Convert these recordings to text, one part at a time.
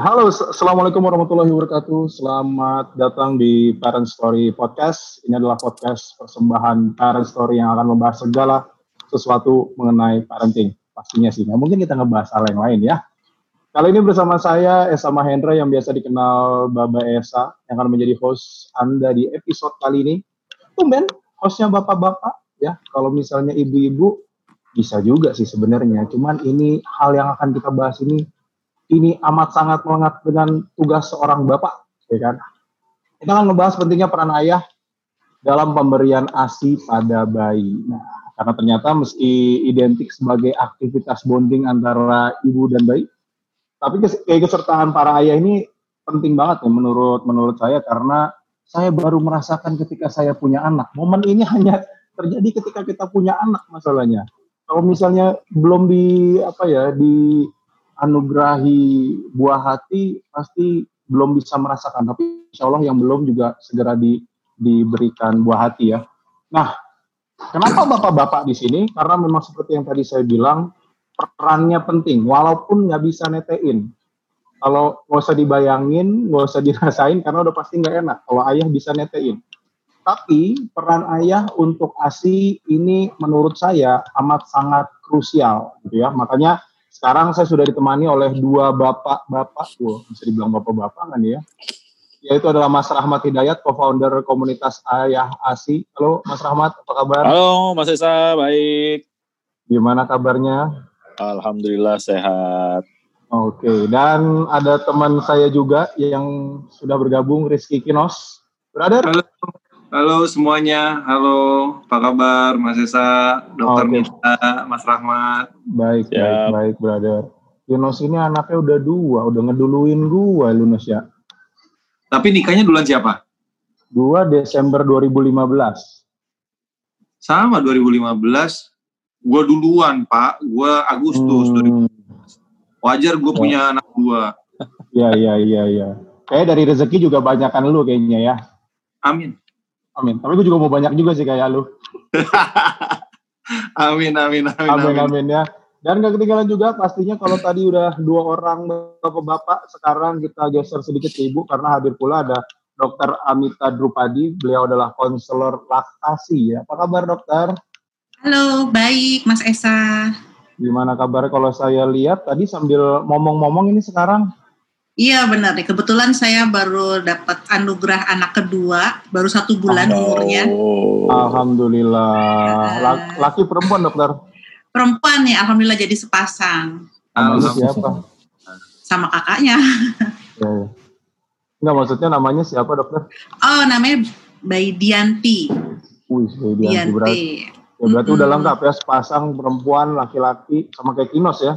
halo, assalamualaikum warahmatullahi wabarakatuh. Selamat datang di Parent Story Podcast. Ini adalah podcast persembahan Parent Story yang akan membahas segala sesuatu mengenai parenting. Pastinya sih, nah, mungkin kita ngebahas hal yang lain ya. Kali ini bersama saya Esa Mahendra yang biasa dikenal Baba Esa yang akan menjadi host Anda di episode kali ini. Tumben, hostnya bapak-bapak ya. Kalau misalnya ibu-ibu bisa juga sih sebenarnya. Cuman ini hal yang akan kita bahas ini ini amat sangat mengat dengan tugas seorang bapak, ya kan? Kita akan membahas pentingnya peran ayah dalam pemberian ASI pada bayi. Nah, karena ternyata meski identik sebagai aktivitas bonding antara ibu dan bayi, tapi keikutsertaan para ayah ini penting banget ya menurut menurut saya karena saya baru merasakan ketika saya punya anak. Momen ini hanya terjadi ketika kita punya anak masalahnya. Kalau misalnya belum di apa ya di anugerahi buah hati pasti belum bisa merasakan. Tapi insya Allah yang belum juga segera di, diberikan buah hati ya. Nah kenapa bapak-bapak di sini? Karena memang seperti yang tadi saya bilang perannya penting. Walaupun nggak bisa netein. Kalau nggak usah dibayangin nggak usah dirasain karena udah pasti nggak enak kalau ayah bisa netein. Tapi peran ayah untuk ASI ini menurut saya amat sangat krusial gitu ya. Makanya sekarang saya sudah ditemani oleh dua bapak-bapak, wow, bisa dibilang bapak-bapak kan ya, yaitu adalah Mas Rahmat Hidayat, co-founder komunitas Ayah Asi. Halo Mas Rahmat, apa kabar? Halo Mas Esa, baik. Gimana kabarnya? Alhamdulillah sehat. Oke, dan ada teman saya juga yang sudah bergabung, Rizky Kinos. Brother. Halo, Halo semuanya, halo, apa kabar Mas Esa, Dokter okay. Mita, Mas Rahmat. Baik, ya. baik, baik, brother. Yunus ini anaknya udah dua, udah ngeduluin gua, Yunus ya. Tapi nikahnya duluan siapa? Dua Desember 2015. Sama 2015, gua duluan Pak, gua Agustus hmm. 2015. Wajar gua punya ya. anak dua. Iya, iya, iya, iya. Kayak dari rezeki juga banyak kan lu kayaknya ya. Amin. Amin. Tapi gue juga mau banyak juga sih kayak lu. amin, amin, amin, amin, amin, amin ya. Dan gak ketinggalan juga pastinya kalau tadi udah dua orang bapak-bapak, sekarang kita geser sedikit ke ibu karena hadir pula ada Dokter Amita Drupadi. Beliau adalah konselor laktasi ya. Apa kabar dokter? Halo, baik Mas Esa. Gimana kabar kalau saya lihat tadi sambil ngomong-ngomong ini sekarang Iya benar nih. Kebetulan saya baru dapat anugerah anak kedua, baru satu bulan oh. umurnya. Alhamdulillah. Laki perempuan dokter? Perempuan nih, alhamdulillah jadi sepasang. Sama siapa? Sama kakaknya. Ya, ya. Enggak maksudnya namanya siapa dokter? Oh namanya Bayi Dianti. Wih, Bayi Dianti, Dianti. berarti. Ya, berarti mm -hmm. udah lengkap ya sepasang perempuan, laki-laki, sama kayak Kinos ya?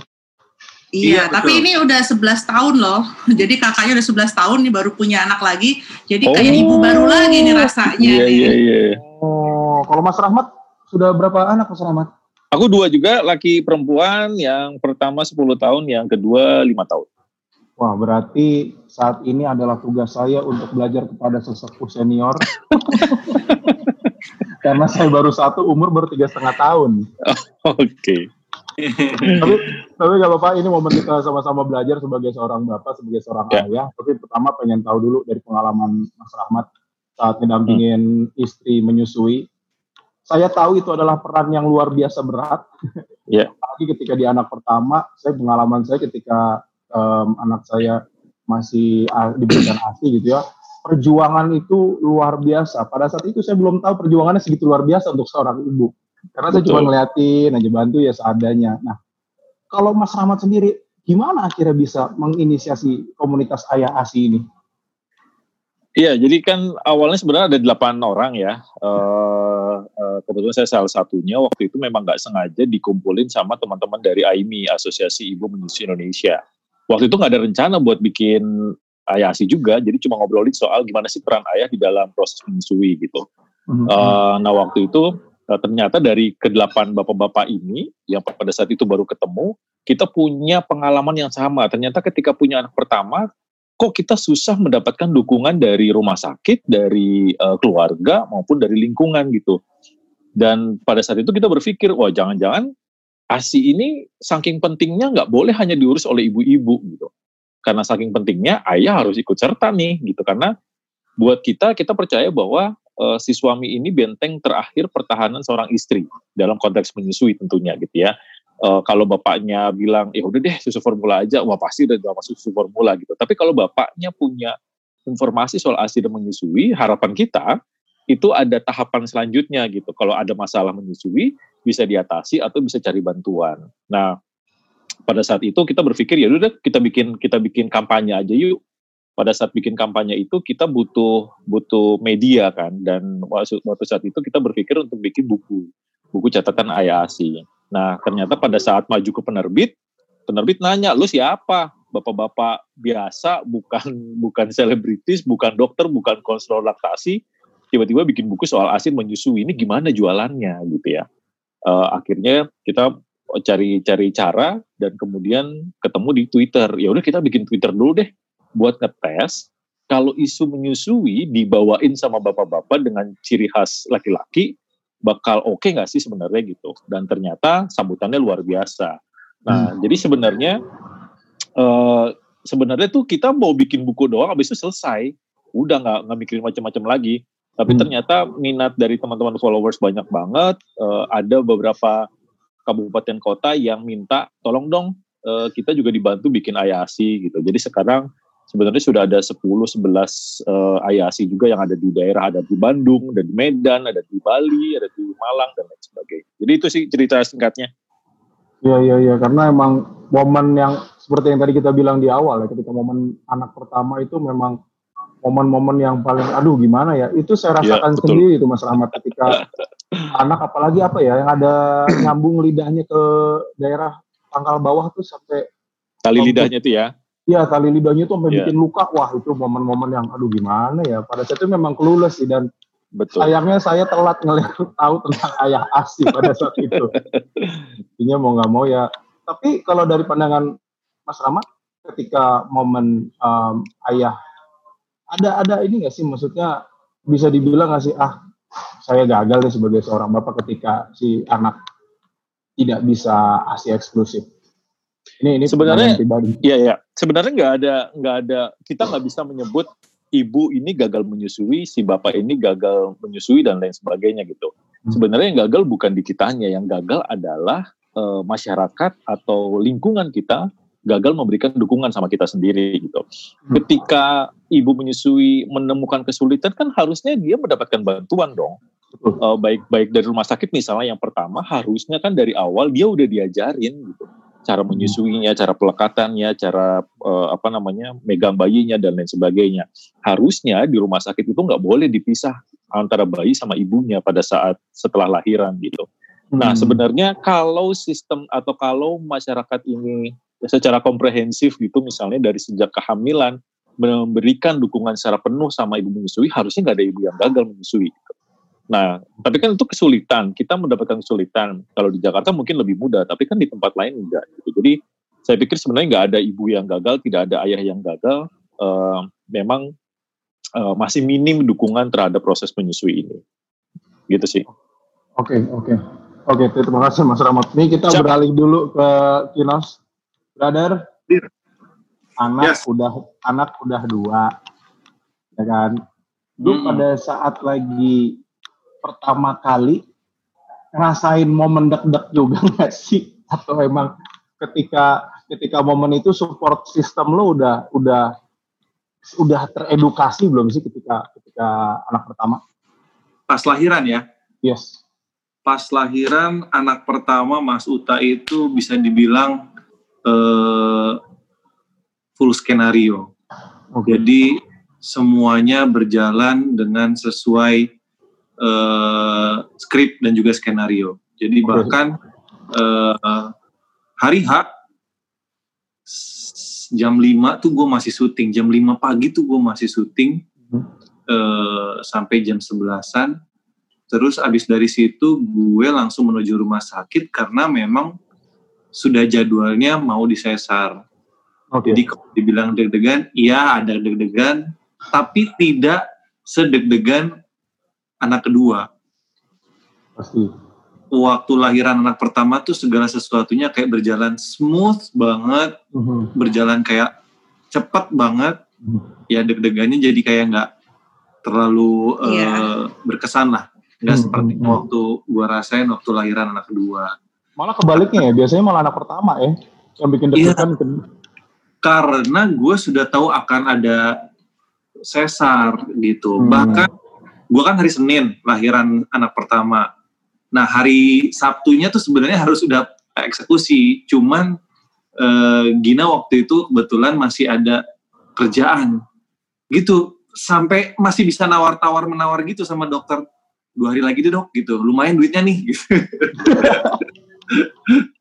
Iya, iya tapi ini udah 11 tahun loh. Jadi kakaknya udah 11 tahun nih baru punya anak lagi. Jadi oh. kayak ibu baru lagi nih rasanya. Iya, iya, iya. Oh, kalau Mas Rahmat sudah berapa anak Mas Rahmat? Aku dua juga, laki perempuan. Yang pertama 10 tahun, yang kedua 5 tahun. Wah, berarti saat ini adalah tugas saya untuk belajar kepada sesepuh senior. Karena saya baru satu, umur baru tiga setengah tahun. Oh, Oke. Okay tapi tapi nggak apa-apa ini momen kita sama-sama belajar sebagai seorang bapak sebagai seorang ya. ayah tapi pertama pengen tahu dulu dari pengalaman Mas Rahmat saat mendampingin hmm. istri menyusui saya tahu itu adalah peran yang luar biasa berat. Yeah. Tapi ketika di anak pertama, saya pengalaman saya ketika um, anak saya masih uh, diberikan ASI gitu ya, perjuangan itu luar biasa. Pada saat itu saya belum tahu perjuangannya segitu luar biasa untuk seorang ibu. Karena Betul. saya cuma ngeliatin aja bantu ya seadanya. Nah, kalau Mas Rahmat sendiri, gimana akhirnya bisa menginisiasi komunitas ayah ASI ini? Iya, jadi kan awalnya sebenarnya ada delapan orang ya. Uh, uh, kebetulan saya salah satunya waktu itu memang nggak sengaja dikumpulin sama teman-teman dari AIMI, Asosiasi Ibu Menyusui Indonesia. Waktu itu nggak ada rencana buat bikin ayah ASI juga, jadi cuma ngobrolin soal gimana sih peran ayah di dalam proses menyusui gitu. Mm -hmm. uh, nah waktu itu Nah, ternyata dari kedelapan bapak-bapak ini yang pada saat itu baru ketemu, kita punya pengalaman yang sama. Ternyata ketika punya anak pertama, kok kita susah mendapatkan dukungan dari rumah sakit, dari uh, keluarga maupun dari lingkungan gitu. Dan pada saat itu kita berpikir, wah jangan-jangan ASI ini saking pentingnya nggak boleh hanya diurus oleh ibu-ibu gitu. karena saking pentingnya ayah harus ikut serta nih gitu karena buat kita kita percaya bahwa uh, si suami ini benteng terakhir pertahanan seorang istri dalam konteks menyusui tentunya gitu ya. Uh, kalau bapaknya bilang ya udah deh susu formula aja, wah pasti udah masuk susu formula gitu. Tapi kalau bapaknya punya informasi soal ASI dan menyusui, harapan kita itu ada tahapan selanjutnya gitu. Kalau ada masalah menyusui bisa diatasi atau bisa cari bantuan. Nah, pada saat itu kita berpikir ya udah kita bikin kita bikin kampanye aja yuk pada saat bikin kampanye itu kita butuh butuh media kan. Dan waktu, saat itu kita berpikir untuk bikin buku buku catatan ayasi. Nah ternyata pada saat maju ke penerbit penerbit nanya lu siapa? Bapak-bapak biasa bukan bukan selebritis bukan dokter bukan konselor laktasi tiba-tiba bikin buku soal asin menyusui ini gimana jualannya? Gitu ya. Uh, akhirnya kita cari-cari cara dan kemudian ketemu di Twitter. Ya udah kita bikin Twitter dulu deh buat ngetes kalau isu menyusui dibawain sama bapak-bapak dengan ciri khas laki-laki bakal oke okay nggak sih sebenarnya gitu? Dan ternyata sambutannya luar biasa. Nah hmm. jadi sebenarnya uh, sebenarnya tuh kita mau bikin buku doang habis itu selesai. Udah nggak nggak mikirin macam-macam lagi. Tapi hmm. ternyata minat dari teman-teman followers banyak banget. Uh, ada beberapa kabupaten kota yang minta tolong dong uh, kita juga dibantu bikin ayasi gitu. Jadi sekarang sebenarnya sudah ada 10 11 uh, ayasi juga yang ada di daerah. Ada di Bandung, ada di Medan, ada di Bali, ada di Malang dan lain sebagainya. Jadi itu sih cerita singkatnya. Iya iya iya. Karena emang momen yang seperti yang tadi kita bilang di awal ya ketika momen anak pertama itu memang momen-momen yang paling aduh gimana ya? Itu saya iya, rasakan ya, sendiri itu Mas Rahmat ketika anak apalagi apa ya yang ada nyambung lidahnya ke daerah pangkal bawah tuh sampai tali lidahnya itu ya Iya tali lidahnya tuh sampai yeah. bikin luka. Wah itu momen-momen yang aduh gimana ya. Pada saat itu memang clueless sih dan Betul. sayangnya saya telat ngelihat tahu tentang ayah asli pada saat itu. Intinya mau nggak mau ya. Tapi kalau dari pandangan Mas Rama, ketika momen um, ayah ada ada ini nggak sih maksudnya bisa dibilang nggak sih ah saya gagal deh sebagai seorang bapak ketika si anak tidak bisa asi eksklusif ini ini sebenarnya iya ya sebenarnya nggak ada nggak ada kita nggak bisa menyebut ibu ini gagal menyusui si bapak ini gagal menyusui dan lain sebagainya gitu hmm. sebenarnya yang gagal bukan di kitanya yang gagal adalah e, masyarakat atau lingkungan kita gagal memberikan dukungan sama kita sendiri gitu. Hmm. Ketika ibu menyusui menemukan kesulitan kan harusnya dia mendapatkan bantuan dong. Uh, baik baik dari rumah sakit misalnya yang pertama harusnya kan dari awal dia udah diajarin gitu cara hmm. menyusuinya, cara pelekatannya, cara uh, apa namanya megang bayinya dan lain sebagainya. Harusnya di rumah sakit itu nggak boleh dipisah antara bayi sama ibunya pada saat setelah lahiran gitu. Nah, hmm. Nah sebenarnya kalau sistem atau kalau masyarakat ini secara komprehensif gitu misalnya dari sejak kehamilan memberikan dukungan secara penuh sama ibu menyusui harusnya nggak ada ibu yang gagal menyusui. Gitu. Nah, tapi kan itu kesulitan. Kita mendapatkan kesulitan. Kalau di Jakarta mungkin lebih mudah, tapi kan di tempat lain enggak. Gitu. Jadi saya pikir sebenarnya nggak ada ibu yang gagal, tidak ada ayah yang gagal. Uh, memang uh, masih minim dukungan terhadap proses menyusui ini. Gitu sih. Oke, okay, oke. Okay. Oke, okay, terima kasih Mas Rahmat. Ini kita Siap. beralih dulu ke Kinos. Brother, anak yes. udah anak udah dua, ya kan? Lu hmm. pada saat lagi pertama kali ngerasain momen deg-deg juga nggak sih? Atau emang ketika ketika momen itu support system lo udah udah udah teredukasi belum sih ketika ketika anak pertama? Pas lahiran ya? Yes. Pas lahiran anak pertama Mas Uta itu bisa dibilang uh, full skenario. Okay. Jadi semuanya berjalan dengan sesuai uh, skrip dan juga skenario. Jadi bahkan uh, hari H jam 5 tuh gue masih syuting, jam 5 pagi tuh gue masih syuting uh, sampai jam 11-an. Terus abis dari situ gue langsung menuju rumah sakit karena memang sudah jadwalnya mau disesar. Okay. Jadi kalau dibilang deg-degan, iya ada deg-degan, tapi tidak sedeg-degan anak kedua. Pasti. Waktu lahiran anak pertama tuh segala sesuatunya kayak berjalan smooth banget, mm-hmm. berjalan kayak cepet banget ya deg-degannya jadi kayak nggak terlalu Iya. eh, berkesan lah nggak Hmm, seperti hmm, hmm. waktu gua rasain waktu lahiran anak kedua Malah kebaliknya ya, biasanya malah anak pertama ya yang bikin Iya. deg-degan. ke- karena gue sudah tahu akan ada sesar gitu Hmm. bahkan gue kan hari Senin lahiran anak pertama. Nah hari Sabtunya tuh sebenarnya harus sudah eksekusi. Cuman eh, Gina waktu itu kebetulan masih ada kerjaan. Gitu. Sampai masih bisa nawar-tawar menawar gitu sama dokter. Dua hari lagi deh dok gitu. Lumayan duitnya nih gitu.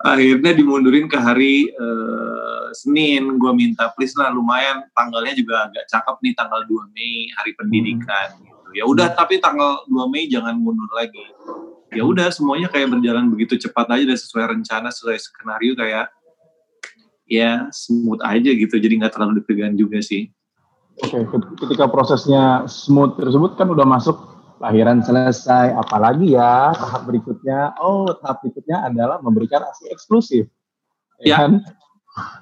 akhirnya dimundurin ke hari eh, Senin. Gue minta please lah lumayan. Tanggalnya juga agak cakep nih tanggal 2 Mei hari pendidikan gitu. Ya udah tapi tanggal 2 Mei jangan mundur lagi. Ya udah semuanya kayak berjalan begitu cepat aja dan sesuai rencana sesuai skenario kayak ya smooth aja gitu. Jadi nggak terlalu deg-degan juga sih. Oke, ket- ketika prosesnya smooth tersebut kan udah masuk lahiran selesai, apalagi ya tahap berikutnya. Oh, tahap berikutnya adalah memberikan ASI eksklusif. Ya, kan?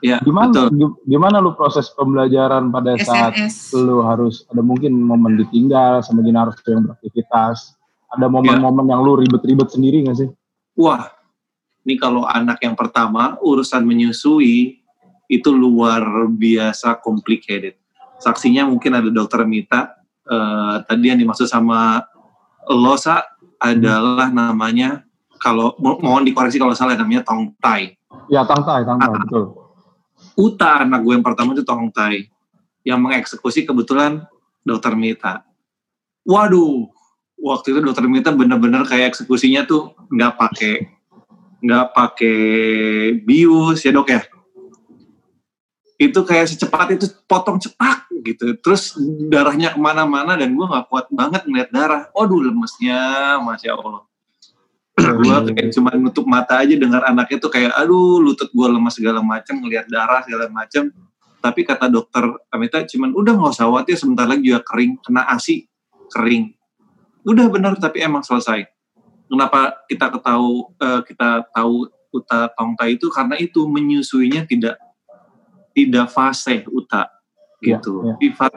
ya Gimana betul gi- gimana lu proses pembelajaran pada saat SNS. lu harus ada mungkin momen ditinggal sama Gina harus yang beraktivitas. Ada momen-momen yang lu ribet-ribet sendiri gak sih? Wah, ini kalau anak yang pertama urusan menyusui itu luar biasa complicated. Saksinya mungkin ada dokter Mita. Eh, tadi yang dimaksud sama Losa adalah namanya kalau mo- mohon dikoreksi kalau salah namanya tong tai. Ya, tangtai, tangtai, Ah. betul. Uta anak gue yang pertama itu tong tai. Yang mengeksekusi kebetulan dokter Mita. Waduh, waktu itu dokter Mita bener-bener kayak eksekusinya tuh nggak pakai nggak pakai bius ya dok ya. Itu kayak secepat itu potong cepat gitu. Terus darahnya ke mana-mana dan gue nggak kuat banget ngeliat darah. Waduh lemesnya, masya Allah. gue kayak cuma nutup mata aja dengar anaknya tuh kayak aduh lutut gue lemas segala macam ngelihat darah segala macam tapi kata dokter Amita cuman udah nggak usah khawatir sebentar lagi juga kering kena asi kering udah benar tapi emang selesai kenapa kita ketahu eh, kita tahu uta tongta itu karena itu menyusuinya tidak tidak fase uta Iya, gitu. iya. sifat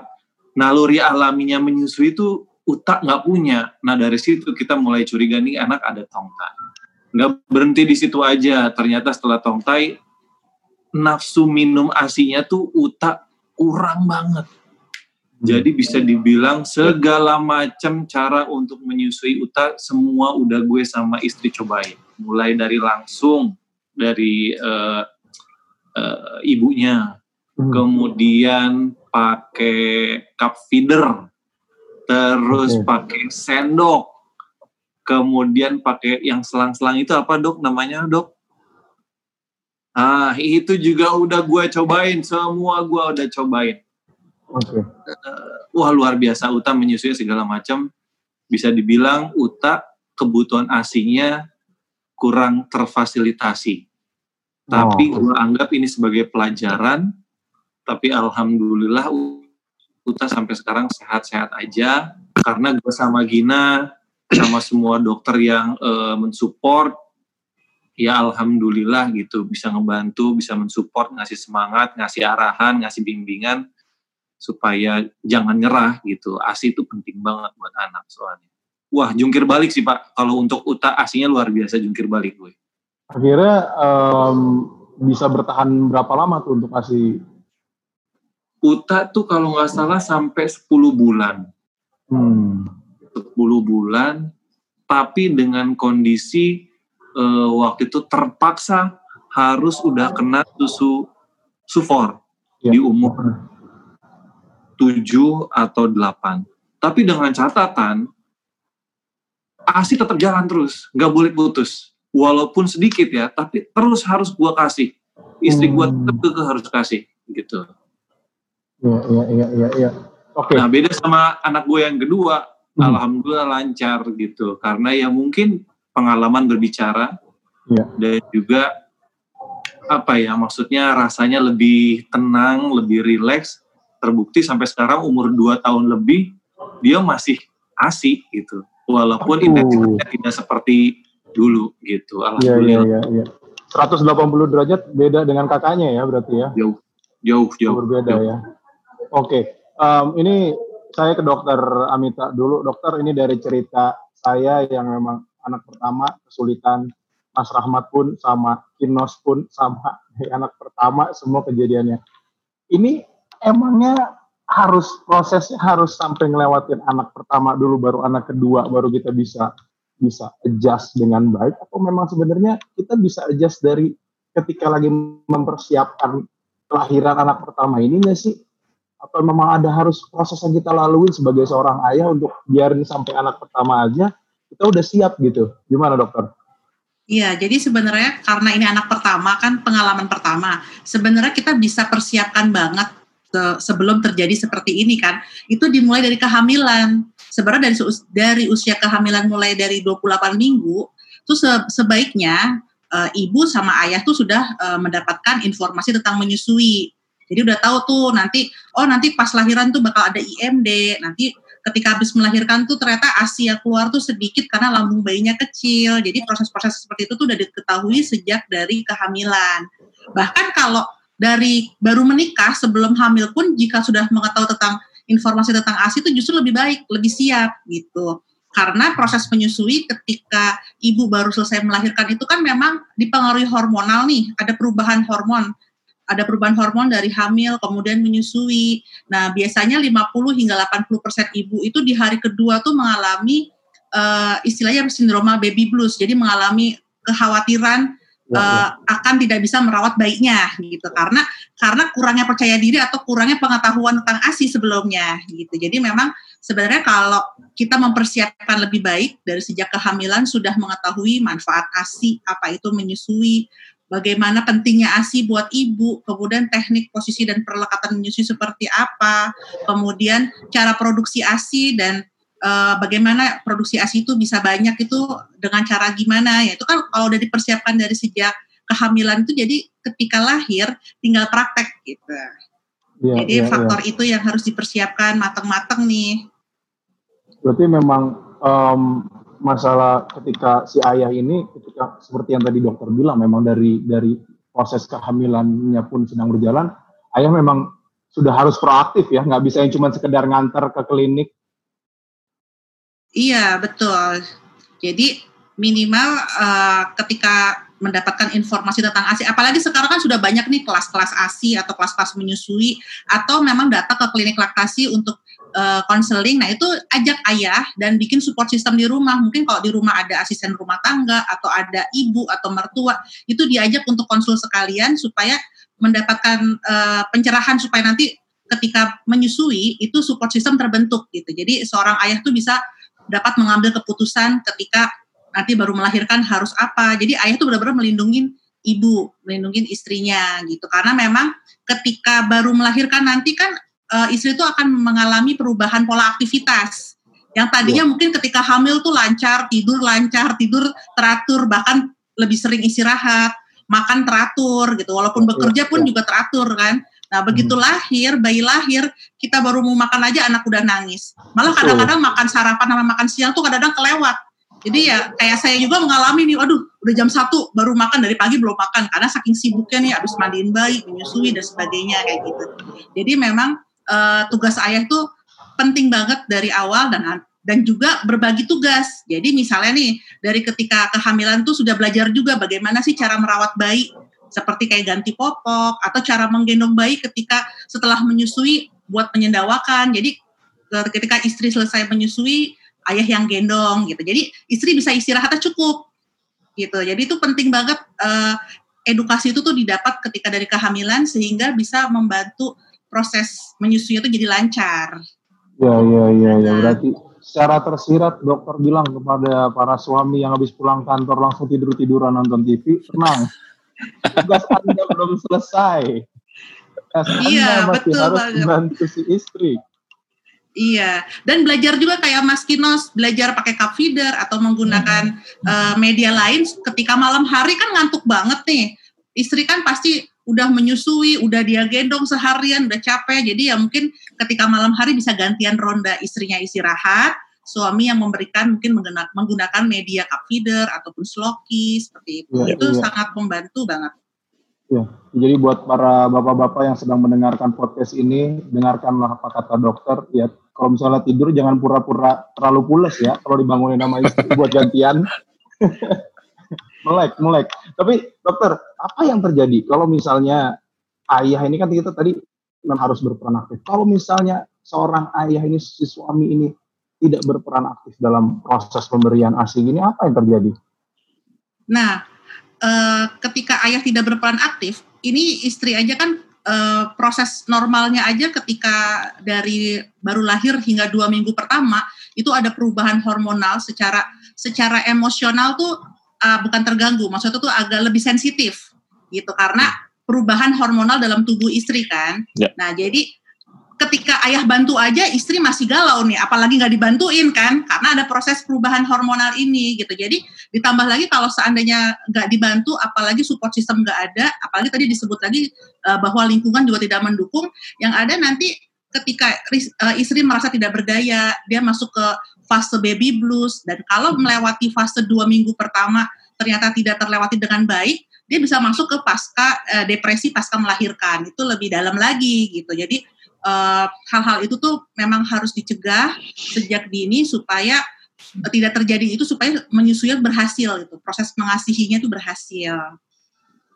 naluri alaminya menyusui itu uta nggak punya. Nah dari situ kita mulai curiga nih anak ada tongta nggak berhenti di situ aja. Ternyata setelah tongtai nafsu minum asinya tuh uta kurang banget. Jadi bisa dibilang segala macam cara untuk menyusui uta semua udah gue sama istri cobain. Mulai dari langsung dari eh, eh, ibunya, Hmm. kemudian pakai cup feeder, terus Oke. pakai sendok, kemudian pakai yang selang-selang itu apa dok namanya dok? Ah itu juga udah gue cobain, semua gue udah cobain Oke. wah luar biasa Uta menyusui segala macam bisa dibilang Uta kebutuhan asinya kurang terfasilitasi tapi Oh. gue anggap ini sebagai pelajaran tapi alhamdulillah Uta sampai sekarang sehat-sehat aja karena gue sama Gina sama semua dokter yang eh, mensupport ya alhamdulillah gitu bisa ngebantu bisa mensupport ngasih semangat ngasih arahan ngasih bimbingan supaya jangan nyerah gitu. ASI itu penting banget buat anak soalnya. Wah, jungkir balik sih Pak. Kalau untuk UTA asinya luar biasa jungkir balik gue. Akhirnya em, bisa bertahan berapa lama tuh untuk ASI? UTA tuh kalau nggak salah sampai 10 bulan. Hmm. 10 bulan, tapi dengan kondisi eh, waktu itu terpaksa harus udah kena susu sufor Ya. di umur 7 atau 8. Tapi dengan catatan, ASI tetap jalan terus, nggak boleh putus. Walaupun sedikit ya, tapi terus harus gua kasih. Istri gua Hmm. tetap kekeh harus kasih, gitu. Iya, iya, iya, iya, iya. Oke. Nah beda sama anak gue yang kedua, Hmm. alhamdulillah lancar gitu. Karena ya mungkin pengalaman berbicara Iya. dan juga apa ya maksudnya rasanya lebih tenang, lebih rileks. Terbukti sampai sekarang umur 2 tahun lebih dia masih asik gitu. Walaupun intensitasnya tidak seperti dulu gitu. Iya, iya, Alhamdulillah iya, iya. 180 derajat beda dengan kakaknya ya berarti ya. jauh Jauh, jauh. Berbeda jauh. ya. Oke, okay. um, ini saya ke dokter Amita dulu. Dokter, ini dari cerita saya yang memang anak pertama kesulitan, Mas Rahmat pun sama, Kinos pun sama, anak pertama semua kejadiannya. Ini emangnya harus prosesnya harus sampai ngelewatin anak pertama dulu baru anak kedua baru kita bisa bisa adjust dengan baik atau memang sebenarnya kita bisa adjust dari ketika lagi mempersiapkan kelahiran anak pertama ini nggak sih? Atau memang ada harus proses yang kita lalui sebagai seorang ayah untuk biarin sampai anak pertama aja kita udah siap gitu. Gimana dokter? Iya, jadi sebenarnya karena ini anak pertama kan pengalaman pertama, sebenarnya kita bisa persiapkan banget sebelum terjadi seperti ini kan. Itu dimulai dari kehamilan sebenarnya dari dari usia kehamilan mulai dari 28 minggu itu se, sebaiknya uh, ibu sama ayah tuh sudah uh, mendapatkan informasi tentang menyusui jadi udah tahu tuh nanti oh nanti pas lahiran tuh bakal ada IMD nanti ketika habis melahirkan tuh ternyata ASI yang keluar tuh sedikit karena lambung bayinya kecil. Jadi proses-proses seperti itu tuh udah diketahui sejak dari kehamilan. Bahkan kalau dari baru menikah sebelum hamil pun jika sudah mengetahui tentang informasi tentang ASI itu justru lebih baik, lebih siap gitu. Karena proses menyusui ketika ibu baru selesai melahirkan itu kan memang dipengaruhi hormonal nih, ada perubahan hormon. Ada perubahan hormon dari hamil kemudian menyusui. Nah, biasanya 50 hingga 80% ibu itu di hari kedua tuh mengalami uh, istilahnya sindroma baby blues. Jadi mengalami kekhawatiran uh, akan tidak bisa merawat bayinya gitu karena karena kurangnya percaya diri atau kurangnya pengetahuan tentang ASI sebelumnya gitu. Jadi memang sebenarnya kalau kita mempersiapkan lebih baik dari sejak kehamilan sudah mengetahui manfaat ASI, apa itu menyusui, bagaimana pentingnya ASI buat ibu, kemudian teknik posisi dan perlekatan menyusui seperti apa, kemudian cara produksi ASI dan uh, bagaimana produksi ASI itu bisa banyak itu dengan cara gimana ya itu kan kalau udah dipersiapkan dari sejak kehamilan itu jadi ketika lahir tinggal praktek gitu. Ya, jadi ya, faktor ya. itu yang harus dipersiapkan matang-matang nih. Berarti memang um, masalah ketika si ayah ini ketika seperti yang tadi dokter bilang memang dari dari proses kehamilannya pun sedang berjalan, ayah memang sudah harus proaktif ya, nggak bisa yang cuma sekedar nganter ke klinik Iya, betul. Jadi minimal uh, ketika mendapatkan informasi tentang ASI, apalagi sekarang kan sudah banyak nih kelas-kelas ASI atau kelas-kelas menyusui, atau memang datang ke klinik laktasi untuk konseling. Uh, nah itu ajak ayah dan bikin support system di rumah. Mungkin kalau di rumah ada asisten rumah tangga atau ada ibu atau mertua, itu diajak untuk konsul sekalian supaya mendapatkan uh, pencerahan supaya nanti ketika menyusui itu support system terbentuk gitu. Jadi seorang ayah tuh bisa dapat mengambil keputusan ketika nanti baru melahirkan harus apa. Jadi ayah tuh benar-benar melindungi ibu, melindungi istrinya gitu. Karena memang ketika baru melahirkan nanti kan uh, istri itu akan mengalami perubahan pola aktivitas. Yang tadinya ya. mungkin ketika hamil tuh lancar, tidur lancar, tidur teratur, bahkan lebih sering istirahat, makan teratur gitu. Walaupun iya, bekerja pun ya. juga teratur kan. Nah, begitu hmm. lahir, bayi lahir, kita baru mau makan aja anak udah nangis. Malah kadang-kadang makan sarapan sama makan siang tuh kadang-kadang kelewat. Jadi ya kayak saya juga mengalami nih, waduh udah jam satu baru makan dari pagi belum makan karena saking sibuknya nih habis mandiin bayi, menyusui dan sebagainya kayak gitu. Jadi memang uh, tugas ayah tuh penting banget dari awal dan dan juga berbagi tugas. Jadi misalnya nih dari ketika kehamilan tuh sudah belajar juga bagaimana sih cara merawat bayi seperti kayak ganti popok atau cara menggendong bayi ketika setelah menyusui buat penyendawakan. Jadi ketika istri selesai menyusui, ayah yang gendong gitu. Jadi istri bisa istirahatnya cukup gitu. Jadi itu penting banget uh, edukasi itu tuh didapat ketika dari kehamilan sehingga bisa membantu proses menyusui itu jadi lancar. Ya ya ya ya berarti secara tersirat dokter bilang kepada para suami yang habis pulang kantor langsung tidur tiduran nonton TV tenang tugas anda belum selesai tugas iya, anda masih betul harus banget. membantu si istri Iya, dan belajar juga kayak Mas Kinos, belajar pakai cup feeder atau menggunakan hmm. uh, media lain ketika malam hari kan ngantuk banget nih. Istri kan pasti udah menyusui, udah dia gendong seharian, udah capek. Jadi ya mungkin ketika malam hari bisa gantian ronda istrinya istirahat, suami yang memberikan mungkin menggunakan media cup feeder ataupun sloki seperti itu. Ya, itu ya. sangat membantu banget. Ya, jadi buat para bapak-bapak yang sedang mendengarkan podcast ini, dengarkanlah apa kata dokter. Ya, kalau misalnya tidur jangan pura-pura terlalu pules ya. Kalau dibangunin nama istri buat gantian. melek, melek. Tapi dokter, apa yang terjadi kalau misalnya ayah ini kan kita tadi harus berperan aktif. Kalau misalnya seorang ayah ini, si suami ini tidak berperan aktif dalam proses pemberian ASI ini, apa yang terjadi? Nah, uh, ketika ayah tidak berperan aktif, ini istri aja kan uh, proses normalnya aja ketika dari baru lahir hingga dua minggu pertama itu ada perubahan hormonal secara secara emosional tuh uh, bukan terganggu, maksudnya tuh agak lebih sensitif gitu karena perubahan hormonal dalam tubuh istri kan. Ya. Nah jadi ketika ayah bantu aja istri masih galau nih apalagi nggak dibantuin kan karena ada proses perubahan hormonal ini gitu. Jadi ditambah lagi kalau seandainya nggak dibantu apalagi support system nggak ada apalagi tadi disebut lagi uh, bahwa lingkungan juga tidak mendukung yang ada nanti ketika uh, istri merasa tidak berdaya dia masuk ke fase baby blues dan kalau melewati fase dua minggu pertama ternyata tidak terlewati dengan baik dia bisa masuk ke pasca uh, depresi pasca melahirkan. Itu lebih dalam lagi gitu. Jadi hal eh, hal-hal itu tuh memang harus dicegah sejak dini supaya uh, tidak terjadi itu supaya menyusui berhasil gitu proses mengasihinya itu berhasil.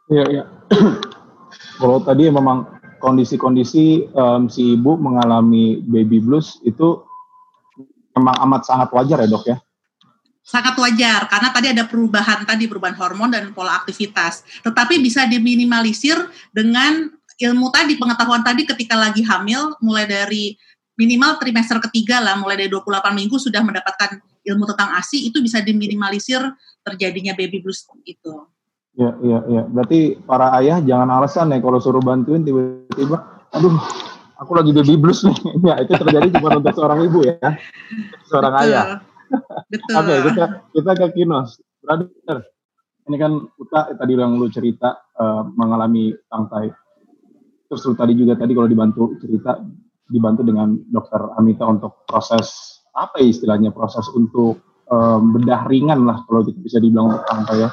Iya iya. Kalau tadi memang kondisi-kondisi um, si ibu mengalami baby blues itu memang amat sangat wajar ya dok ya? sangat wajar karena tadi ada perubahan tadi perubahan hormon dan pola aktivitas. Tetapi bisa diminimalisir dengan ilmu tadi, pengetahuan tadi ketika lagi hamil, mulai dari minimal trimester ketiga lah, mulai dari 28 minggu sudah mendapatkan ilmu tentang ASI, itu bisa diminimalisir terjadinya baby blues itu. Iya, iya, iya. Berarti para ayah jangan alasan ya kalau suruh bantuin tiba-tiba, aduh, aku lagi baby blues nih. ya, itu terjadi cuma untuk seorang ibu ya, seorang Betul. ayah. Betul. Oke, okay, kita kita ke Kinos. Brother, ini kan Uta tadi yang lu cerita uh, mengalami tangkai terus tadi juga tadi kalau dibantu cerita dibantu dengan dokter Amita untuk proses apa ya istilahnya proses untuk um, bedah ringan lah kalau kita bisa dibilang untuk ya.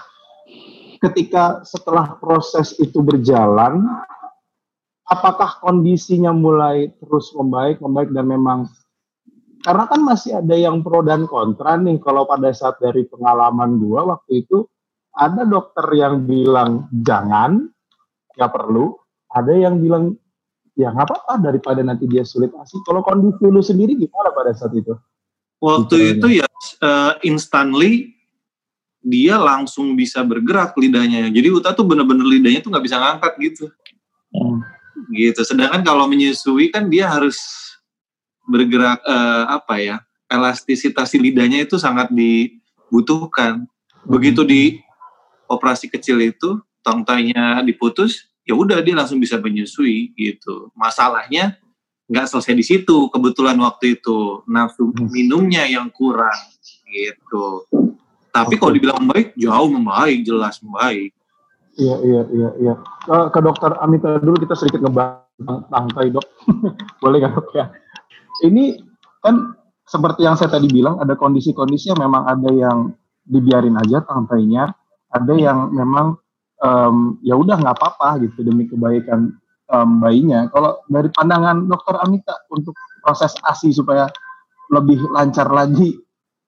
Ketika setelah proses itu berjalan, apakah kondisinya mulai terus membaik, membaik dan memang karena kan masih ada yang pro dan kontra nih kalau pada saat dari pengalaman gua waktu itu ada dokter yang bilang jangan nggak perlu ada yang bilang ya nggak apa-apa daripada nanti dia sulit asik. Kalau kondisi lu sendiri gimana pada saat itu? Waktu itu ya uh, instantly dia langsung bisa bergerak lidahnya. Jadi Uta tuh bener-bener lidahnya tuh nggak bisa ngangkat gitu. Hmm. Gitu. Sedangkan kalau menyusui kan dia harus bergerak uh, apa ya? Elastisitas lidahnya itu sangat dibutuhkan. Begitu di operasi kecil itu tongtainya diputus, ya udah dia langsung bisa menyusui gitu. Masalahnya nggak selesai di situ. Kebetulan waktu itu nafsu hmm. minumnya yang kurang gitu. Tapi kalau dibilang membaik, jauh membaik, jelas membaik. Iya, iya, iya, iya. Ke, ke dokter Amita dulu kita sedikit ngebahas tangkai dok. Boleh nggak dok ya? Ini kan seperti yang saya tadi bilang, ada kondisi-kondisi yang memang ada yang dibiarin aja tangkainya, ada yang memang um, ya udah nggak apa-apa gitu demi kebaikan um, bayinya. Kalau dari pandangan dokter Amita untuk proses ASI supaya lebih lancar lagi,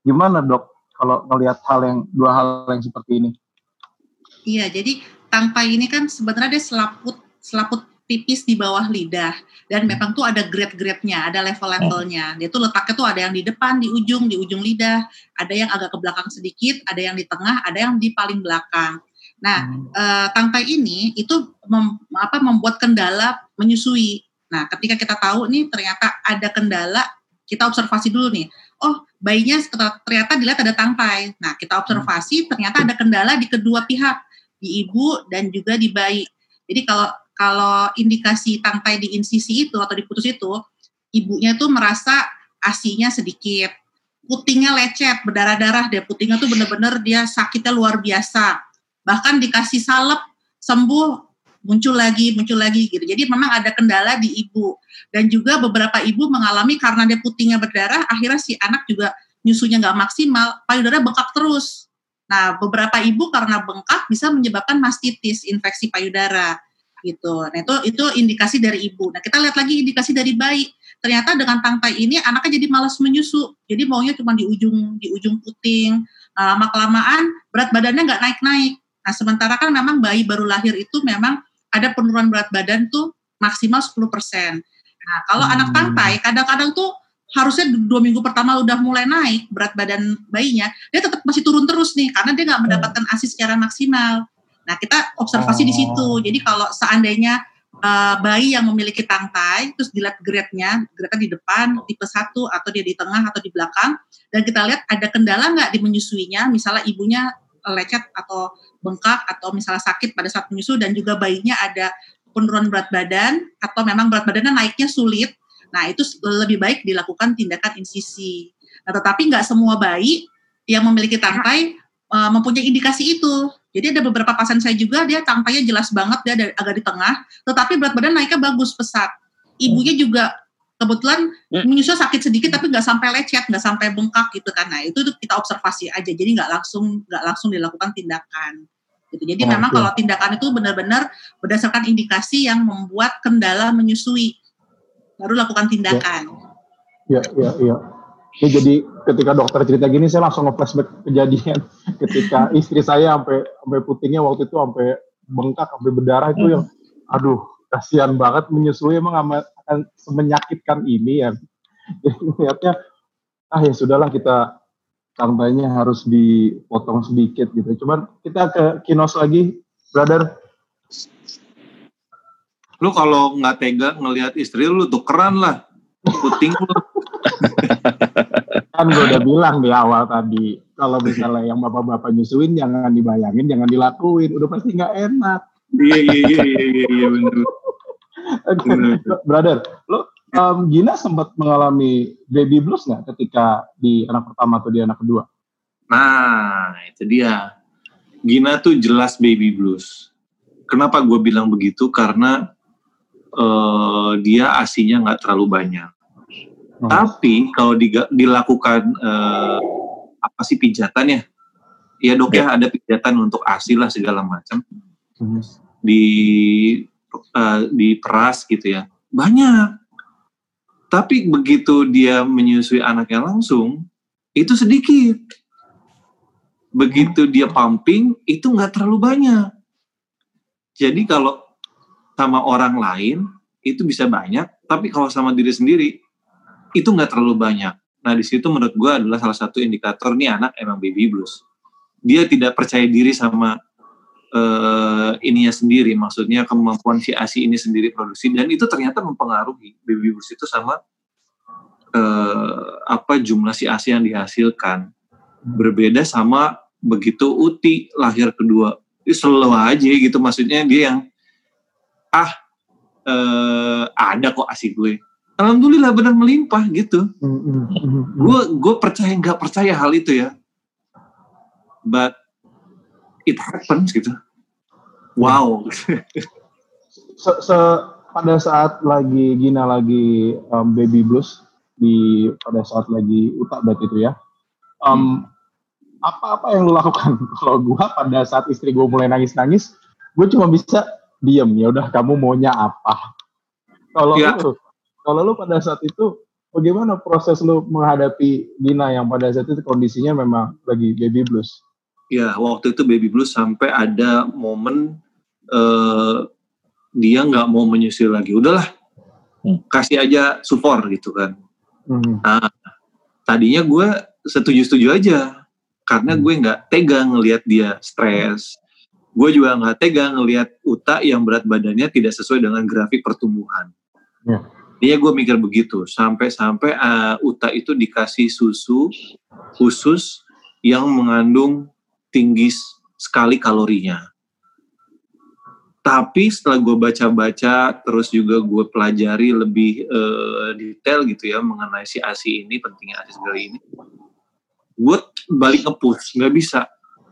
gimana dok kalau melihat hal yang dua hal yang seperti ini? Iya, jadi tangkai ini kan sebenarnya dia selaput selaput tipis di bawah lidah dan hmm. memang tuh ada grade-grade-nya, ada level-levelnya. Dia tuh letaknya tuh ada yang di depan, di ujung, di ujung lidah, ada yang agak ke belakang sedikit, ada yang di tengah, ada yang di paling belakang. Nah, hmm. uh, tangkai ini itu mem, apa membuat kendala menyusui. Nah, ketika kita tahu nih ternyata ada kendala, kita observasi dulu nih. Oh, bayinya ternyata dilihat ada tangkai. Nah, kita observasi hmm. ternyata ada kendala di kedua pihak, di ibu dan juga di bayi. Jadi kalau kalau indikasi tangkai di insisi itu atau di putus itu, ibunya tuh merasa asinya sedikit, putingnya lecet, berdarah-darah dia putingnya tuh bener-bener dia sakitnya luar biasa bahkan dikasih salep sembuh muncul lagi muncul lagi gitu jadi memang ada kendala di ibu dan juga beberapa ibu mengalami karena dia putingnya berdarah akhirnya si anak juga nyusunya nggak maksimal payudara bengkak terus nah beberapa ibu karena bengkak bisa menyebabkan mastitis infeksi payudara gitu. Nah itu itu indikasi dari ibu. Nah kita lihat lagi indikasi dari bayi. Ternyata dengan tangkai ini anaknya jadi malas menyusu. Jadi maunya cuma di ujung di ujung puting. Nah, lama kelamaan berat badannya nggak naik naik. Nah sementara kan memang bayi baru lahir itu memang ada penurunan berat badan tuh maksimal 10%. Nah kalau hmm. anak tangkai kadang-kadang tuh harusnya dua minggu pertama udah mulai naik berat badan bayinya, dia tetap masih turun terus nih karena dia nggak mendapatkan ASI secara maksimal. Nah, kita observasi oh. di situ. Oh. Jadi kalau seandainya uh, bayi yang memiliki tangkai, terus dilihat grade-nya, grade di depan, tipe satu atau dia di tengah atau di belakang, dan kita lihat ada kendala nggak di menyusuinya, misalnya ibunya lecet atau bengkak atau misalnya sakit pada saat menyusu dan juga bayinya ada penurunan berat badan atau memang berat badannya naiknya sulit, nah itu lebih baik dilakukan tindakan insisi. Nah, tetapi nggak semua bayi yang memiliki tangkai uh, mempunyai indikasi itu. Jadi ada beberapa pasien saya juga dia tampaknya jelas banget dia ada, agak di tengah, tetapi berat badan naiknya bagus pesat. Ibunya juga kebetulan hmm. menyusul sakit sedikit tapi nggak sampai lecet, nggak sampai bengkak gitu kan. Nah itu kita observasi aja, jadi nggak langsung nggak langsung dilakukan tindakan. Gitu. Jadi oh, memang okay. kalau tindakan itu benar-benar berdasarkan indikasi yang membuat kendala menyusui, baru lakukan tindakan. Ya, ya, ya. ya. jadi ketika dokter cerita gini saya langsung nge-flashback kejadian ketika istri saya sampai sampai putingnya waktu itu sampai bengkak sampai berdarah itu yang aduh kasihan banget menyusui emang akan semenyakitkan ini ya. Jadi lihatnya ah ya sudahlah kita tantanya harus dipotong sedikit gitu. Cuman kita ke kinos lagi brother. Lu kalau nggak tega ngelihat istri lu tuh keren lah. Puting lu. Kan gue udah bilang di awal tadi kalau misalnya yang bapak-bapak nyusuin jangan dibayangin jangan dilakuin. Udah pasti nggak enak. Iya iya iya iya iya, iya brother lo um, Gina sempat mengalami baby blues nggak ketika di anak pertama atau di anak kedua nah itu dia Gina tuh jelas baby blues kenapa gue bilang begitu karena uh, dia asinya nggak terlalu banyak Hmm. Tapi kalau di, dilakukan uh, apa sih pijatan ya? Ya dok ya, ya ada pijatan untuk ASI lah segala macam. Hmm. Di uh, peras gitu ya. Banyak. Tapi begitu dia menyusui anaknya langsung, itu sedikit. Begitu dia pumping, itu nggak terlalu banyak. Jadi kalau sama orang lain, itu bisa banyak. Tapi kalau sama diri sendiri, itu nggak terlalu banyak. Nah di situ menurut gue adalah salah satu indikator nih anak emang baby blues. Dia tidak percaya diri sama uh, ininya sendiri, maksudnya kemampuan si ASI ini sendiri produksi. Dan itu ternyata mempengaruhi baby blues itu sama uh, apa jumlah si ASI yang dihasilkan. Berbeda sama begitu Uti lahir kedua, itu selalu aja gitu. Maksudnya dia yang ah uh, ada kok ASI gue. Alhamdulillah benar melimpah gitu. Gue gue percaya nggak percaya hal itu ya, but it happens gitu. Wow. se, se pada saat lagi Gina lagi um, baby blues di pada saat lagi utak berarti itu ya. Um, apa-apa yang lu lakukan kalau gue pada saat istri gue mulai nangis-nangis gue cuma bisa diem ya udah kamu maunya apa kalau ya. lu kalau lu pada saat itu bagaimana proses lu menghadapi Dina yang pada saat itu kondisinya memang lagi baby blues? Ya, waktu itu baby blues sampai ada momen uh, dia nggak mau menyusui lagi. Udahlah, hmm. kasih aja support gitu kan. Hmm. Nah, tadinya gue setuju-setuju aja karena hmm. gue nggak tega ngelihat dia stres. Gue juga nggak tega ngelihat Uta yang berat badannya tidak sesuai dengan grafik pertumbuhan. Ya. Dia gue mikir begitu sampai-sampai uh, Uta itu dikasih susu khusus yang mengandung tinggi sekali kalorinya. Tapi setelah gue baca-baca, terus juga gue pelajari lebih uh, detail gitu ya mengenai si ASI ini, pentingnya ASI segala ini, gue balik ke push, nggak bisa.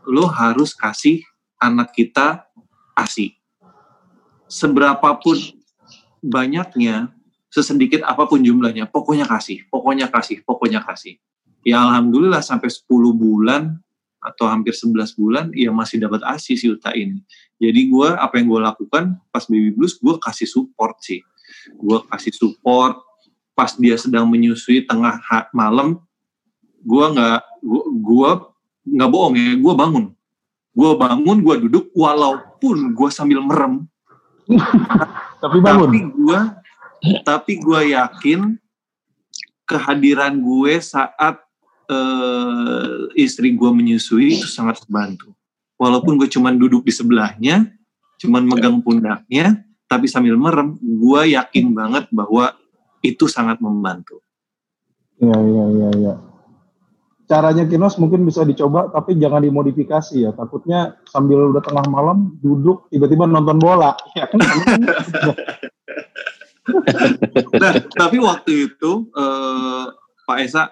Lo harus kasih anak kita ASI. Seberapapun banyaknya, sesedikit apa pun jumlahnya, pokoknya kasih, pokoknya kasih, pokoknya kasih. Ya alhamdulillah sampai 10 bulan atau hampir 11 bulan ya masih dapat ASI si Uta ini. Jadi gue apa yang gue lakukan pas baby blues gue kasih support sih. Gue kasih support pas dia sedang menyusui tengah malam gue nggak gue nggak bohong ya gue bangun gue bangun gue duduk walaupun gue sambil merem tapi bangun tapi gue tapi gue yakin kehadiran gue saat uh, istri gue menyusui itu sangat membantu walaupun gue cuman duduk di sebelahnya cuman megang pundaknya tapi sambil merem gue yakin banget bahwa itu sangat membantu. Iya, iya, iya, iya. Caranya Kinos mungkin bisa dicoba tapi jangan dimodifikasi ya. Takutnya sambil udah tengah malam duduk tiba-tiba nonton bola. Ya kan? Nah tapi waktu itu uh, Pak Esa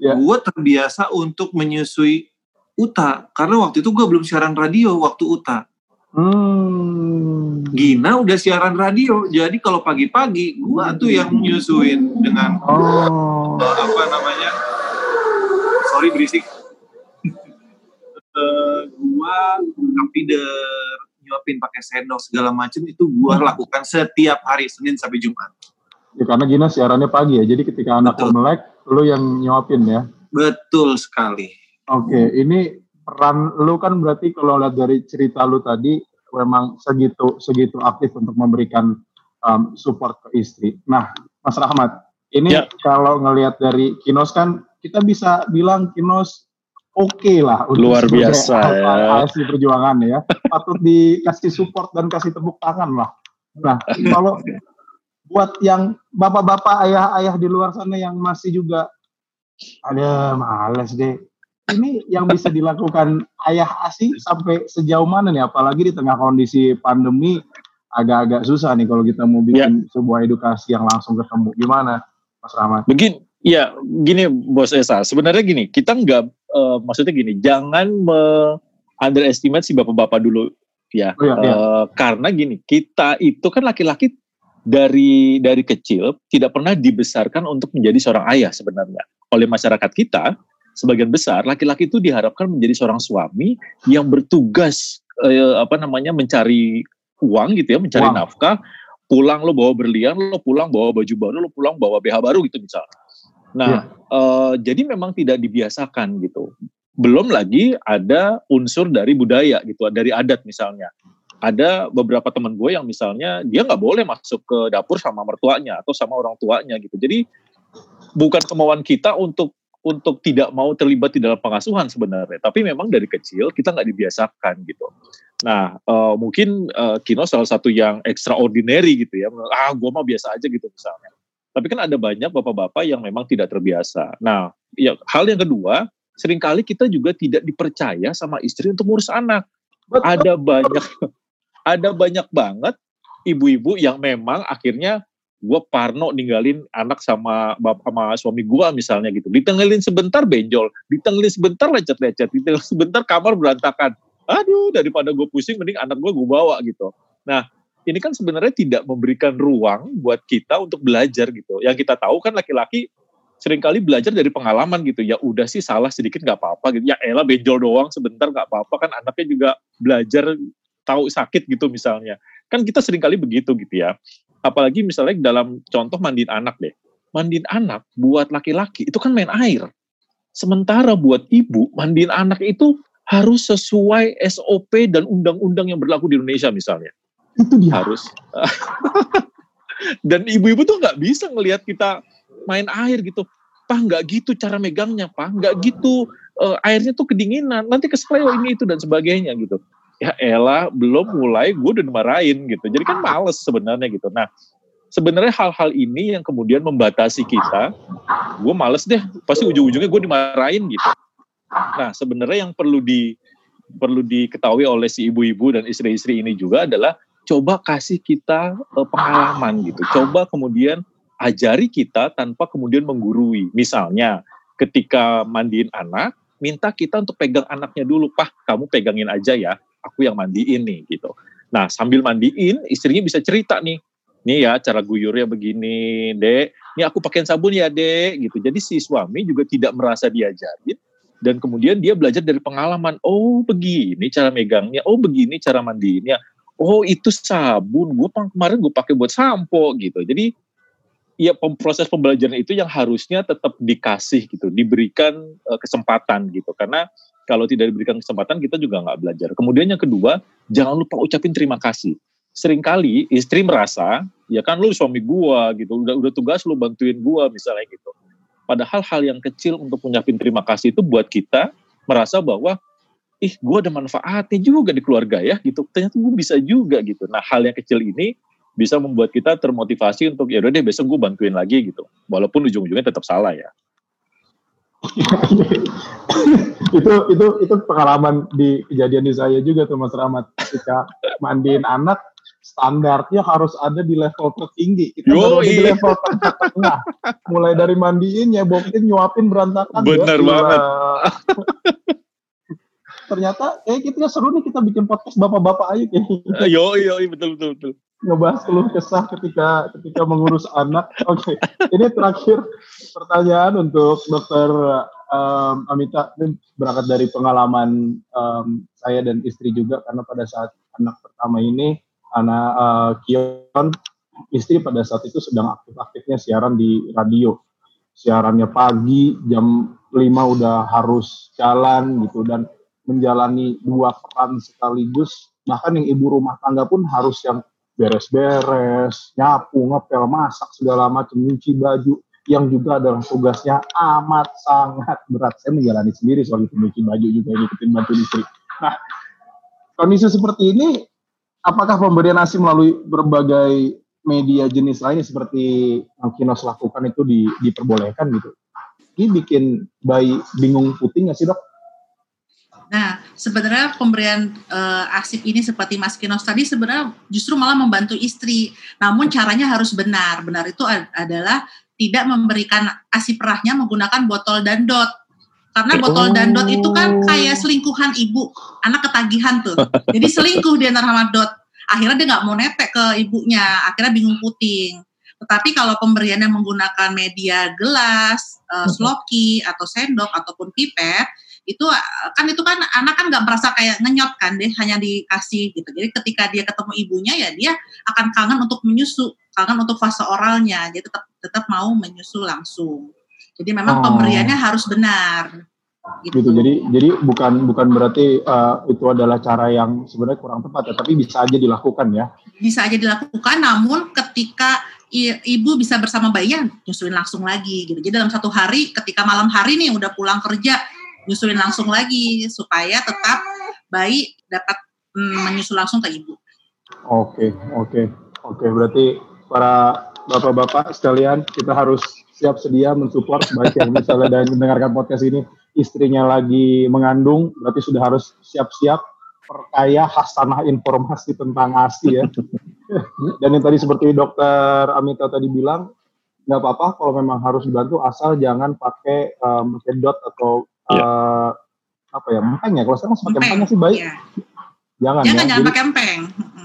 ya. gue terbiasa untuk menyusui Uta karena waktu itu gue belum siaran radio waktu Uta Hmm. Gina udah siaran radio, jadi kalau pagi-pagi gua tuh yang menyusuin dengan oh. apa namanya sorry berisik uh, gua feeder nyuapin pakai sendok segala macam itu gua hmm. lakukan setiap hari Senin sampai Jumat ya karena Gina siarannya pagi ya jadi ketika anak Betul. melek lu yang nyuapin ya Betul sekali oke okay, ini peran lu kan berarti kalau lihat dari cerita lu tadi memang segitu segitu aktif untuk memberikan um, support ke istri. Nah, Mas Rahmat, ini ya. kalau ngelihat dari Kinos kan kita bisa bilang Kinos oke okay lah untuk luar biasa ya. Asli perjuangan ya. Patut dikasih support dan kasih tepuk tangan lah. Nah, kalau buat yang bapak-bapak, ayah-ayah di luar sana yang masih juga ada males deh. Ini yang bisa dilakukan ayah asi sampai sejauh mana nih? Apalagi di tengah kondisi pandemi agak-agak susah nih kalau kita mau bikin ya. sebuah edukasi yang langsung ketemu. Gimana, Mas Rahmat? Begini, Ya, gini Bos Esa. Sebenarnya gini, kita nggak uh, maksudnya gini, jangan me underestimate si bapak-bapak dulu ya. Oh, iya, iya. Uh, karena gini, kita itu kan laki-laki dari dari kecil tidak pernah dibesarkan untuk menjadi seorang ayah sebenarnya oleh masyarakat kita. Sebagian besar laki-laki itu diharapkan menjadi seorang suami yang bertugas uh, apa namanya mencari uang gitu ya, mencari uang. nafkah. Pulang lo bawa berlian, lo pulang bawa baju baru, lo pulang bawa BH baru gitu misalnya Nah, ya. uh, jadi memang tidak dibiasakan gitu. Belum lagi ada unsur dari budaya gitu, dari adat misalnya. Ada beberapa teman gue yang misalnya dia nggak boleh masuk ke dapur sama mertuanya atau sama orang tuanya gitu. Jadi bukan kemauan kita untuk untuk tidak mau terlibat di dalam pengasuhan sebenarnya, tapi memang dari kecil kita nggak dibiasakan gitu. Nah, uh, mungkin uh, Kino salah satu yang extraordinary gitu ya. Ah, gue mau biasa aja gitu misalnya. Tapi kan ada banyak bapak-bapak yang memang tidak terbiasa. Nah, ya hal yang kedua, sering kali kita juga tidak dipercaya sama istri untuk ngurus anak. Betul. Ada banyak ada banyak banget ibu-ibu yang memang akhirnya gue parno ninggalin anak sama bapak sama suami gue misalnya gitu. Ditengelin sebentar benjol, ditengelin sebentar lecet-lecet, ditengelin sebentar kamar berantakan. Aduh, daripada gue pusing mending anak gue gue bawa gitu. Nah, ini kan sebenarnya tidak memberikan ruang buat kita untuk belajar gitu. Yang kita tahu kan laki-laki sering kali belajar dari pengalaman gitu. Ya udah sih salah sedikit nggak apa-apa gitu. Ya elah benjol doang sebentar nggak apa-apa kan anaknya juga belajar tahu sakit gitu misalnya. Kan kita sering kali begitu gitu ya. Apalagi misalnya dalam contoh mandiin anak deh. Mandiin anak buat laki-laki itu kan main air. Sementara buat ibu mandiin anak itu harus sesuai SOP dan undang-undang yang berlaku di Indonesia misalnya. Itu dia. Harus. Dan ibu-ibu tuh nggak bisa ngelihat kita main air gitu. Pak nggak gitu cara megangnya, Pak nggak gitu uh, airnya tuh kedinginan, nanti kesleo ini itu dan sebagainya gitu. Ya elah belum mulai gue udah dimarahin gitu. Jadi kan males sebenarnya gitu. Nah sebenarnya hal-hal ini yang kemudian membatasi kita, gue males deh, pasti ujung-ujungnya gue dimarahin gitu. Nah sebenarnya yang perlu di perlu diketahui oleh si ibu-ibu dan istri-istri ini juga adalah coba kasih kita uh, pengalaman gitu. Coba kemudian ajari kita tanpa kemudian menggurui. Misalnya ketika mandiin anak, minta kita untuk pegang anaknya dulu, "Pah, kamu pegangin aja ya, aku yang mandiin nih." gitu. Nah, sambil mandiin, istrinya bisa cerita nih, nih ya cara guyurnya begini, dek. Nih aku pakai sabun ya, dek. Gitu. Jadi si suami juga tidak merasa diajarin, dan kemudian dia belajar dari pengalaman oh begini cara megangnya oh begini cara mandiinnya oh itu sabun gue kemarin gue pakai buat sampo gitu jadi ya proses pembelajaran itu yang harusnya tetap dikasih gitu diberikan uh, kesempatan gitu karena kalau tidak diberikan kesempatan kita juga nggak belajar kemudian yang kedua jangan lupa ucapin terima kasih sering kali istri merasa ya kan lu suami gua gitu udah udah tugas lu bantuin gua misalnya gitu Padahal hal yang kecil untuk menyampaikan terima kasih itu buat kita merasa bahwa ih gue ada manfaatnya juga di keluarga ya gitu. Ternyata gue bisa juga gitu. Nah hal yang kecil ini bisa membuat kita termotivasi untuk ya udah deh besok gue bantuin lagi gitu. Walaupun ujung-ujungnya tetap salah ya. itu itu itu pengalaman di kejadian di saya juga tuh Mas Rahmat ketika mandiin anak standarnya harus ada di level tertinggi. Kita Yo, di level tengah. Mulai dari mandiin, ya nyebokin, nyuapin berantakan. Bener ya, banget. Ternyata eh kita seru nih kita bikin podcast bapak-bapak aja kayak gitu. Yo, yo, betul betul betul. Ngebahas keluh kesah ketika ketika mengurus anak. Oke, okay. ini terakhir pertanyaan untuk dokter um, Amita ini berangkat dari pengalaman um, saya dan istri juga karena pada saat anak pertama ini anak uh, Kion istri pada saat itu sedang aktif-aktifnya siaran di radio. Siarannya pagi jam 5 udah harus jalan gitu dan menjalani dua peran sekaligus. Bahkan yang ibu rumah tangga pun harus yang beres-beres, nyapu, ngepel, masak segala macam, nyuci baju yang juga adalah tugasnya amat sangat berat. Saya menjalani sendiri soal itu nyuci baju juga ngikutin bantu istri. Nah, kondisi seperti ini apakah pemberian ASI melalui berbagai media jenis lainnya seperti yang Kinos lakukan itu di, diperbolehkan gitu? Ini bikin bayi bingung putih nggak sih dok? Nah, sebenarnya pemberian uh, asip ini seperti Mas Kinos tadi sebenarnya justru malah membantu istri. Namun caranya harus benar. Benar itu adalah tidak memberikan asip perahnya menggunakan botol dan dot. Karena botol oh. dandot itu kan kayak selingkuhan ibu, anak ketagihan tuh. Jadi selingkuh dia sama dot. Akhirnya dia nggak mau netek ke ibunya, akhirnya bingung puting. Tetapi kalau pemberiannya menggunakan media gelas, uh, sloki atau sendok ataupun pipet, itu kan itu kan anak kan nggak merasa kayak ngenyot kan deh hanya dikasih gitu. Jadi ketika dia ketemu ibunya ya dia akan kangen untuk menyusu, kangen untuk fase oralnya. Jadi tetap tetap mau menyusu langsung. Jadi memang oh. pemberiannya harus benar. Gitu. gitu. Jadi jadi bukan bukan berarti uh, itu adalah cara yang sebenarnya kurang tepat ya, tapi bisa aja dilakukan ya. Bisa aja dilakukan, namun ketika ibu bisa bersama bayinya nyusuin langsung lagi gitu. Jadi dalam satu hari ketika malam hari nih udah pulang kerja nyusuin langsung lagi supaya tetap bayi dapat mm, menyusul langsung ke ibu. Oke, oke. Oke, berarti para bapak-bapak sekalian kita harus siap sedia mensupport baik yang misalnya dan mendengarkan podcast ini istrinya lagi mengandung berarti sudah harus siap-siap perkaya hasanah informasi tentang ASI ya. Dan yang tadi seperti dokter Amita tadi bilang nggak apa-apa kalau memang harus dibantu asal jangan pakai um, dot atau uh, apa ya empeng ya kalau sekarang pakai empeng sih baik. Ya. Jangan, jangan ya. Jangan pakai empeng.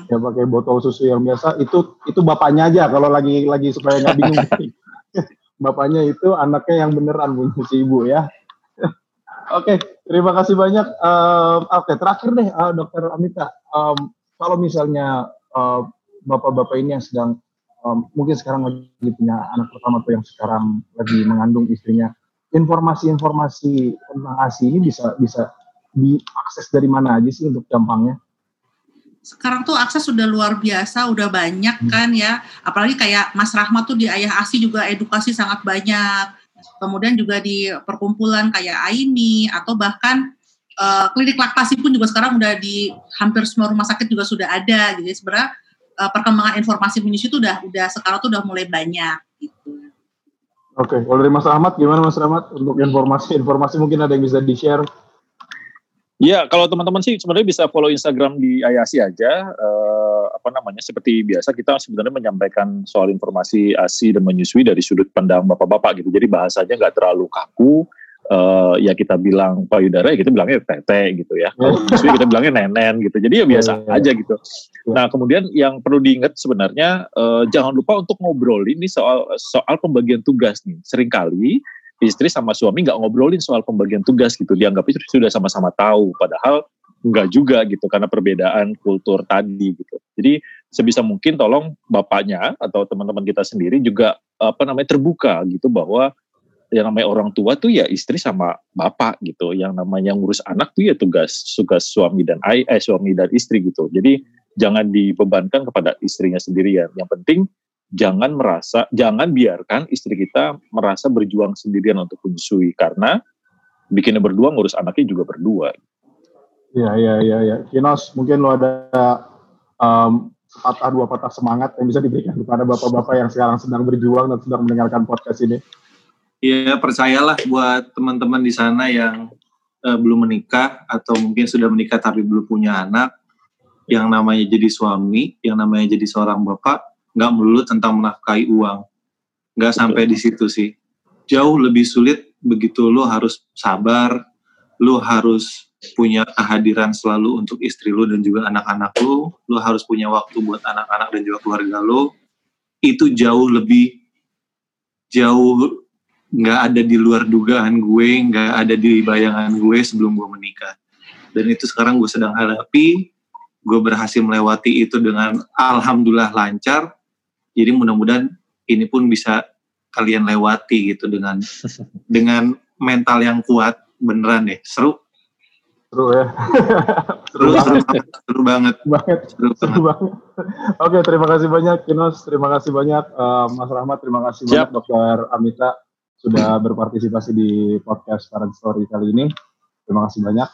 Ya pakai botol susu yang biasa itu itu bapaknya aja kalau lagi lagi supaya nggak bingung. bapaknya itu anaknya yang beneran punya si ibu ya. Oke, okay, terima kasih banyak. Um, Oke, okay, terakhir deh, uh, Dokter Amita. Um, kalau misalnya uh, bapak-bapak ini yang sedang um, mungkin sekarang lagi punya anak pertama atau yang sekarang lagi mengandung istrinya, informasi-informasi tentang ASI ini bisa bisa diakses dari mana aja sih untuk gampangnya? sekarang tuh akses sudah luar biasa, udah banyak hmm. kan ya. Apalagi kayak Mas Rahmat tuh di Ayah Asi juga edukasi sangat banyak. Kemudian juga di perkumpulan kayak Aini atau bahkan uh, klinik laktasi pun juga sekarang udah di hampir semua rumah sakit juga sudah ada. Jadi sebenarnya uh, perkembangan informasi menyusui itu udah udah sekarang tuh udah mulai banyak gitu. Oke, kalau dari Mas Rahmat gimana Mas Rahmat untuk informasi-informasi mungkin ada yang bisa di-share Ya, kalau teman-teman sih sebenarnya bisa follow Instagram di Ayasi aja. Uh, apa namanya? Seperti biasa kita sebenarnya menyampaikan soal informasi ASI dan menyusui dari sudut pandang bapak-bapak gitu. Jadi bahasanya nggak terlalu kaku. Uh, ya kita bilang payudara ya kita bilangnya tete gitu ya. Kalau menyusui kita bilangnya nenen gitu. Jadi ya biasa iya. aja gitu. Nah kemudian yang perlu diingat sebenarnya uh, jangan lupa untuk ngobrol ini soal soal pembagian tugas nih. Seringkali istri sama suami nggak ngobrolin soal pembagian tugas gitu dianggap itu sudah sama-sama tahu padahal nggak juga gitu karena perbedaan kultur tadi gitu. Jadi sebisa mungkin tolong bapaknya atau teman-teman kita sendiri juga apa namanya terbuka gitu bahwa yang namanya orang tua tuh ya istri sama bapak gitu. Yang namanya ngurus anak tuh ya tugas tugas suami dan ay, eh suami dan istri gitu. Jadi jangan dibebankan kepada istrinya sendirian. Yang penting jangan merasa jangan biarkan istri kita merasa berjuang sendirian untuk menyusui karena bikinnya berdua ngurus anaknya juga berdua. Iya, iya, iya, iya. Kinos, mungkin lo ada um, patah dua patah semangat yang bisa diberikan kepada bapak-bapak yang sekarang sedang berjuang dan sedang mendengarkan podcast ini. Iya, percayalah buat teman-teman di sana yang uh, belum menikah atau mungkin sudah menikah tapi belum punya anak, yang namanya jadi suami, yang namanya jadi seorang bapak, nggak melulu tentang menafkahi uang. Nggak sampai di situ sih. Jauh lebih sulit begitu lo harus sabar, lo harus punya kehadiran selalu untuk istri lu dan juga anak-anak lu, lu harus punya waktu buat anak-anak dan juga keluarga lu, itu jauh lebih jauh nggak ada di luar dugaan gue, nggak ada di bayangan gue sebelum gue menikah. Dan itu sekarang gue sedang hadapi, gue berhasil melewati itu dengan alhamdulillah lancar. Jadi mudah-mudahan ini pun bisa kalian lewati gitu dengan dengan mental yang kuat beneran deh seru Seru ya. seru, seru, banget. Seru banget. banget. Seru, seru banget. Oke, terima kasih banyak Kinos, terima kasih banyak uh, Mas Rahmat, terima kasih Siap. banyak Dokter Amita sudah berpartisipasi di podcast Parent Story kali ini. Terima kasih banyak.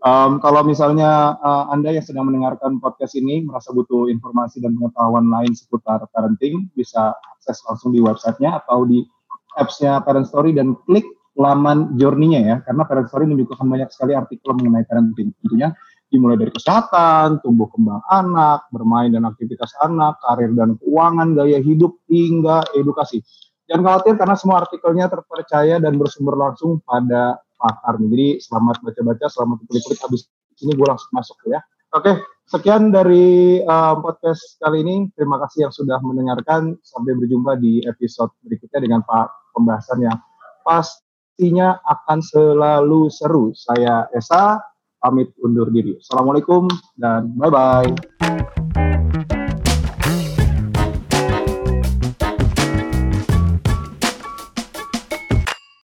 Um, kalau misalnya uh, Anda yang sedang mendengarkan podcast ini merasa butuh informasi dan pengetahuan lain seputar parenting, bisa akses langsung di websitenya atau di apps-nya Parent Story dan klik laman journey-nya ya, karena Parent Story menunjukkan banyak sekali artikel mengenai parenting. Tentunya dimulai dari kesehatan, tumbuh kembang anak, bermain dan aktivitas anak, karir dan keuangan, gaya hidup, hingga edukasi. Jangan khawatir karena semua artikelnya terpercaya dan bersumber langsung pada pakar. Jadi selamat baca-baca, selamat klik-klik habis ini gue langsung masuk ya. Oke, sekian dari uh, podcast kali ini. Terima kasih yang sudah mendengarkan. Sampai berjumpa di episode berikutnya dengan Pak pembahasan yang pas pastinya akan selalu seru. Saya Esa, pamit undur diri. Assalamualaikum dan bye-bye.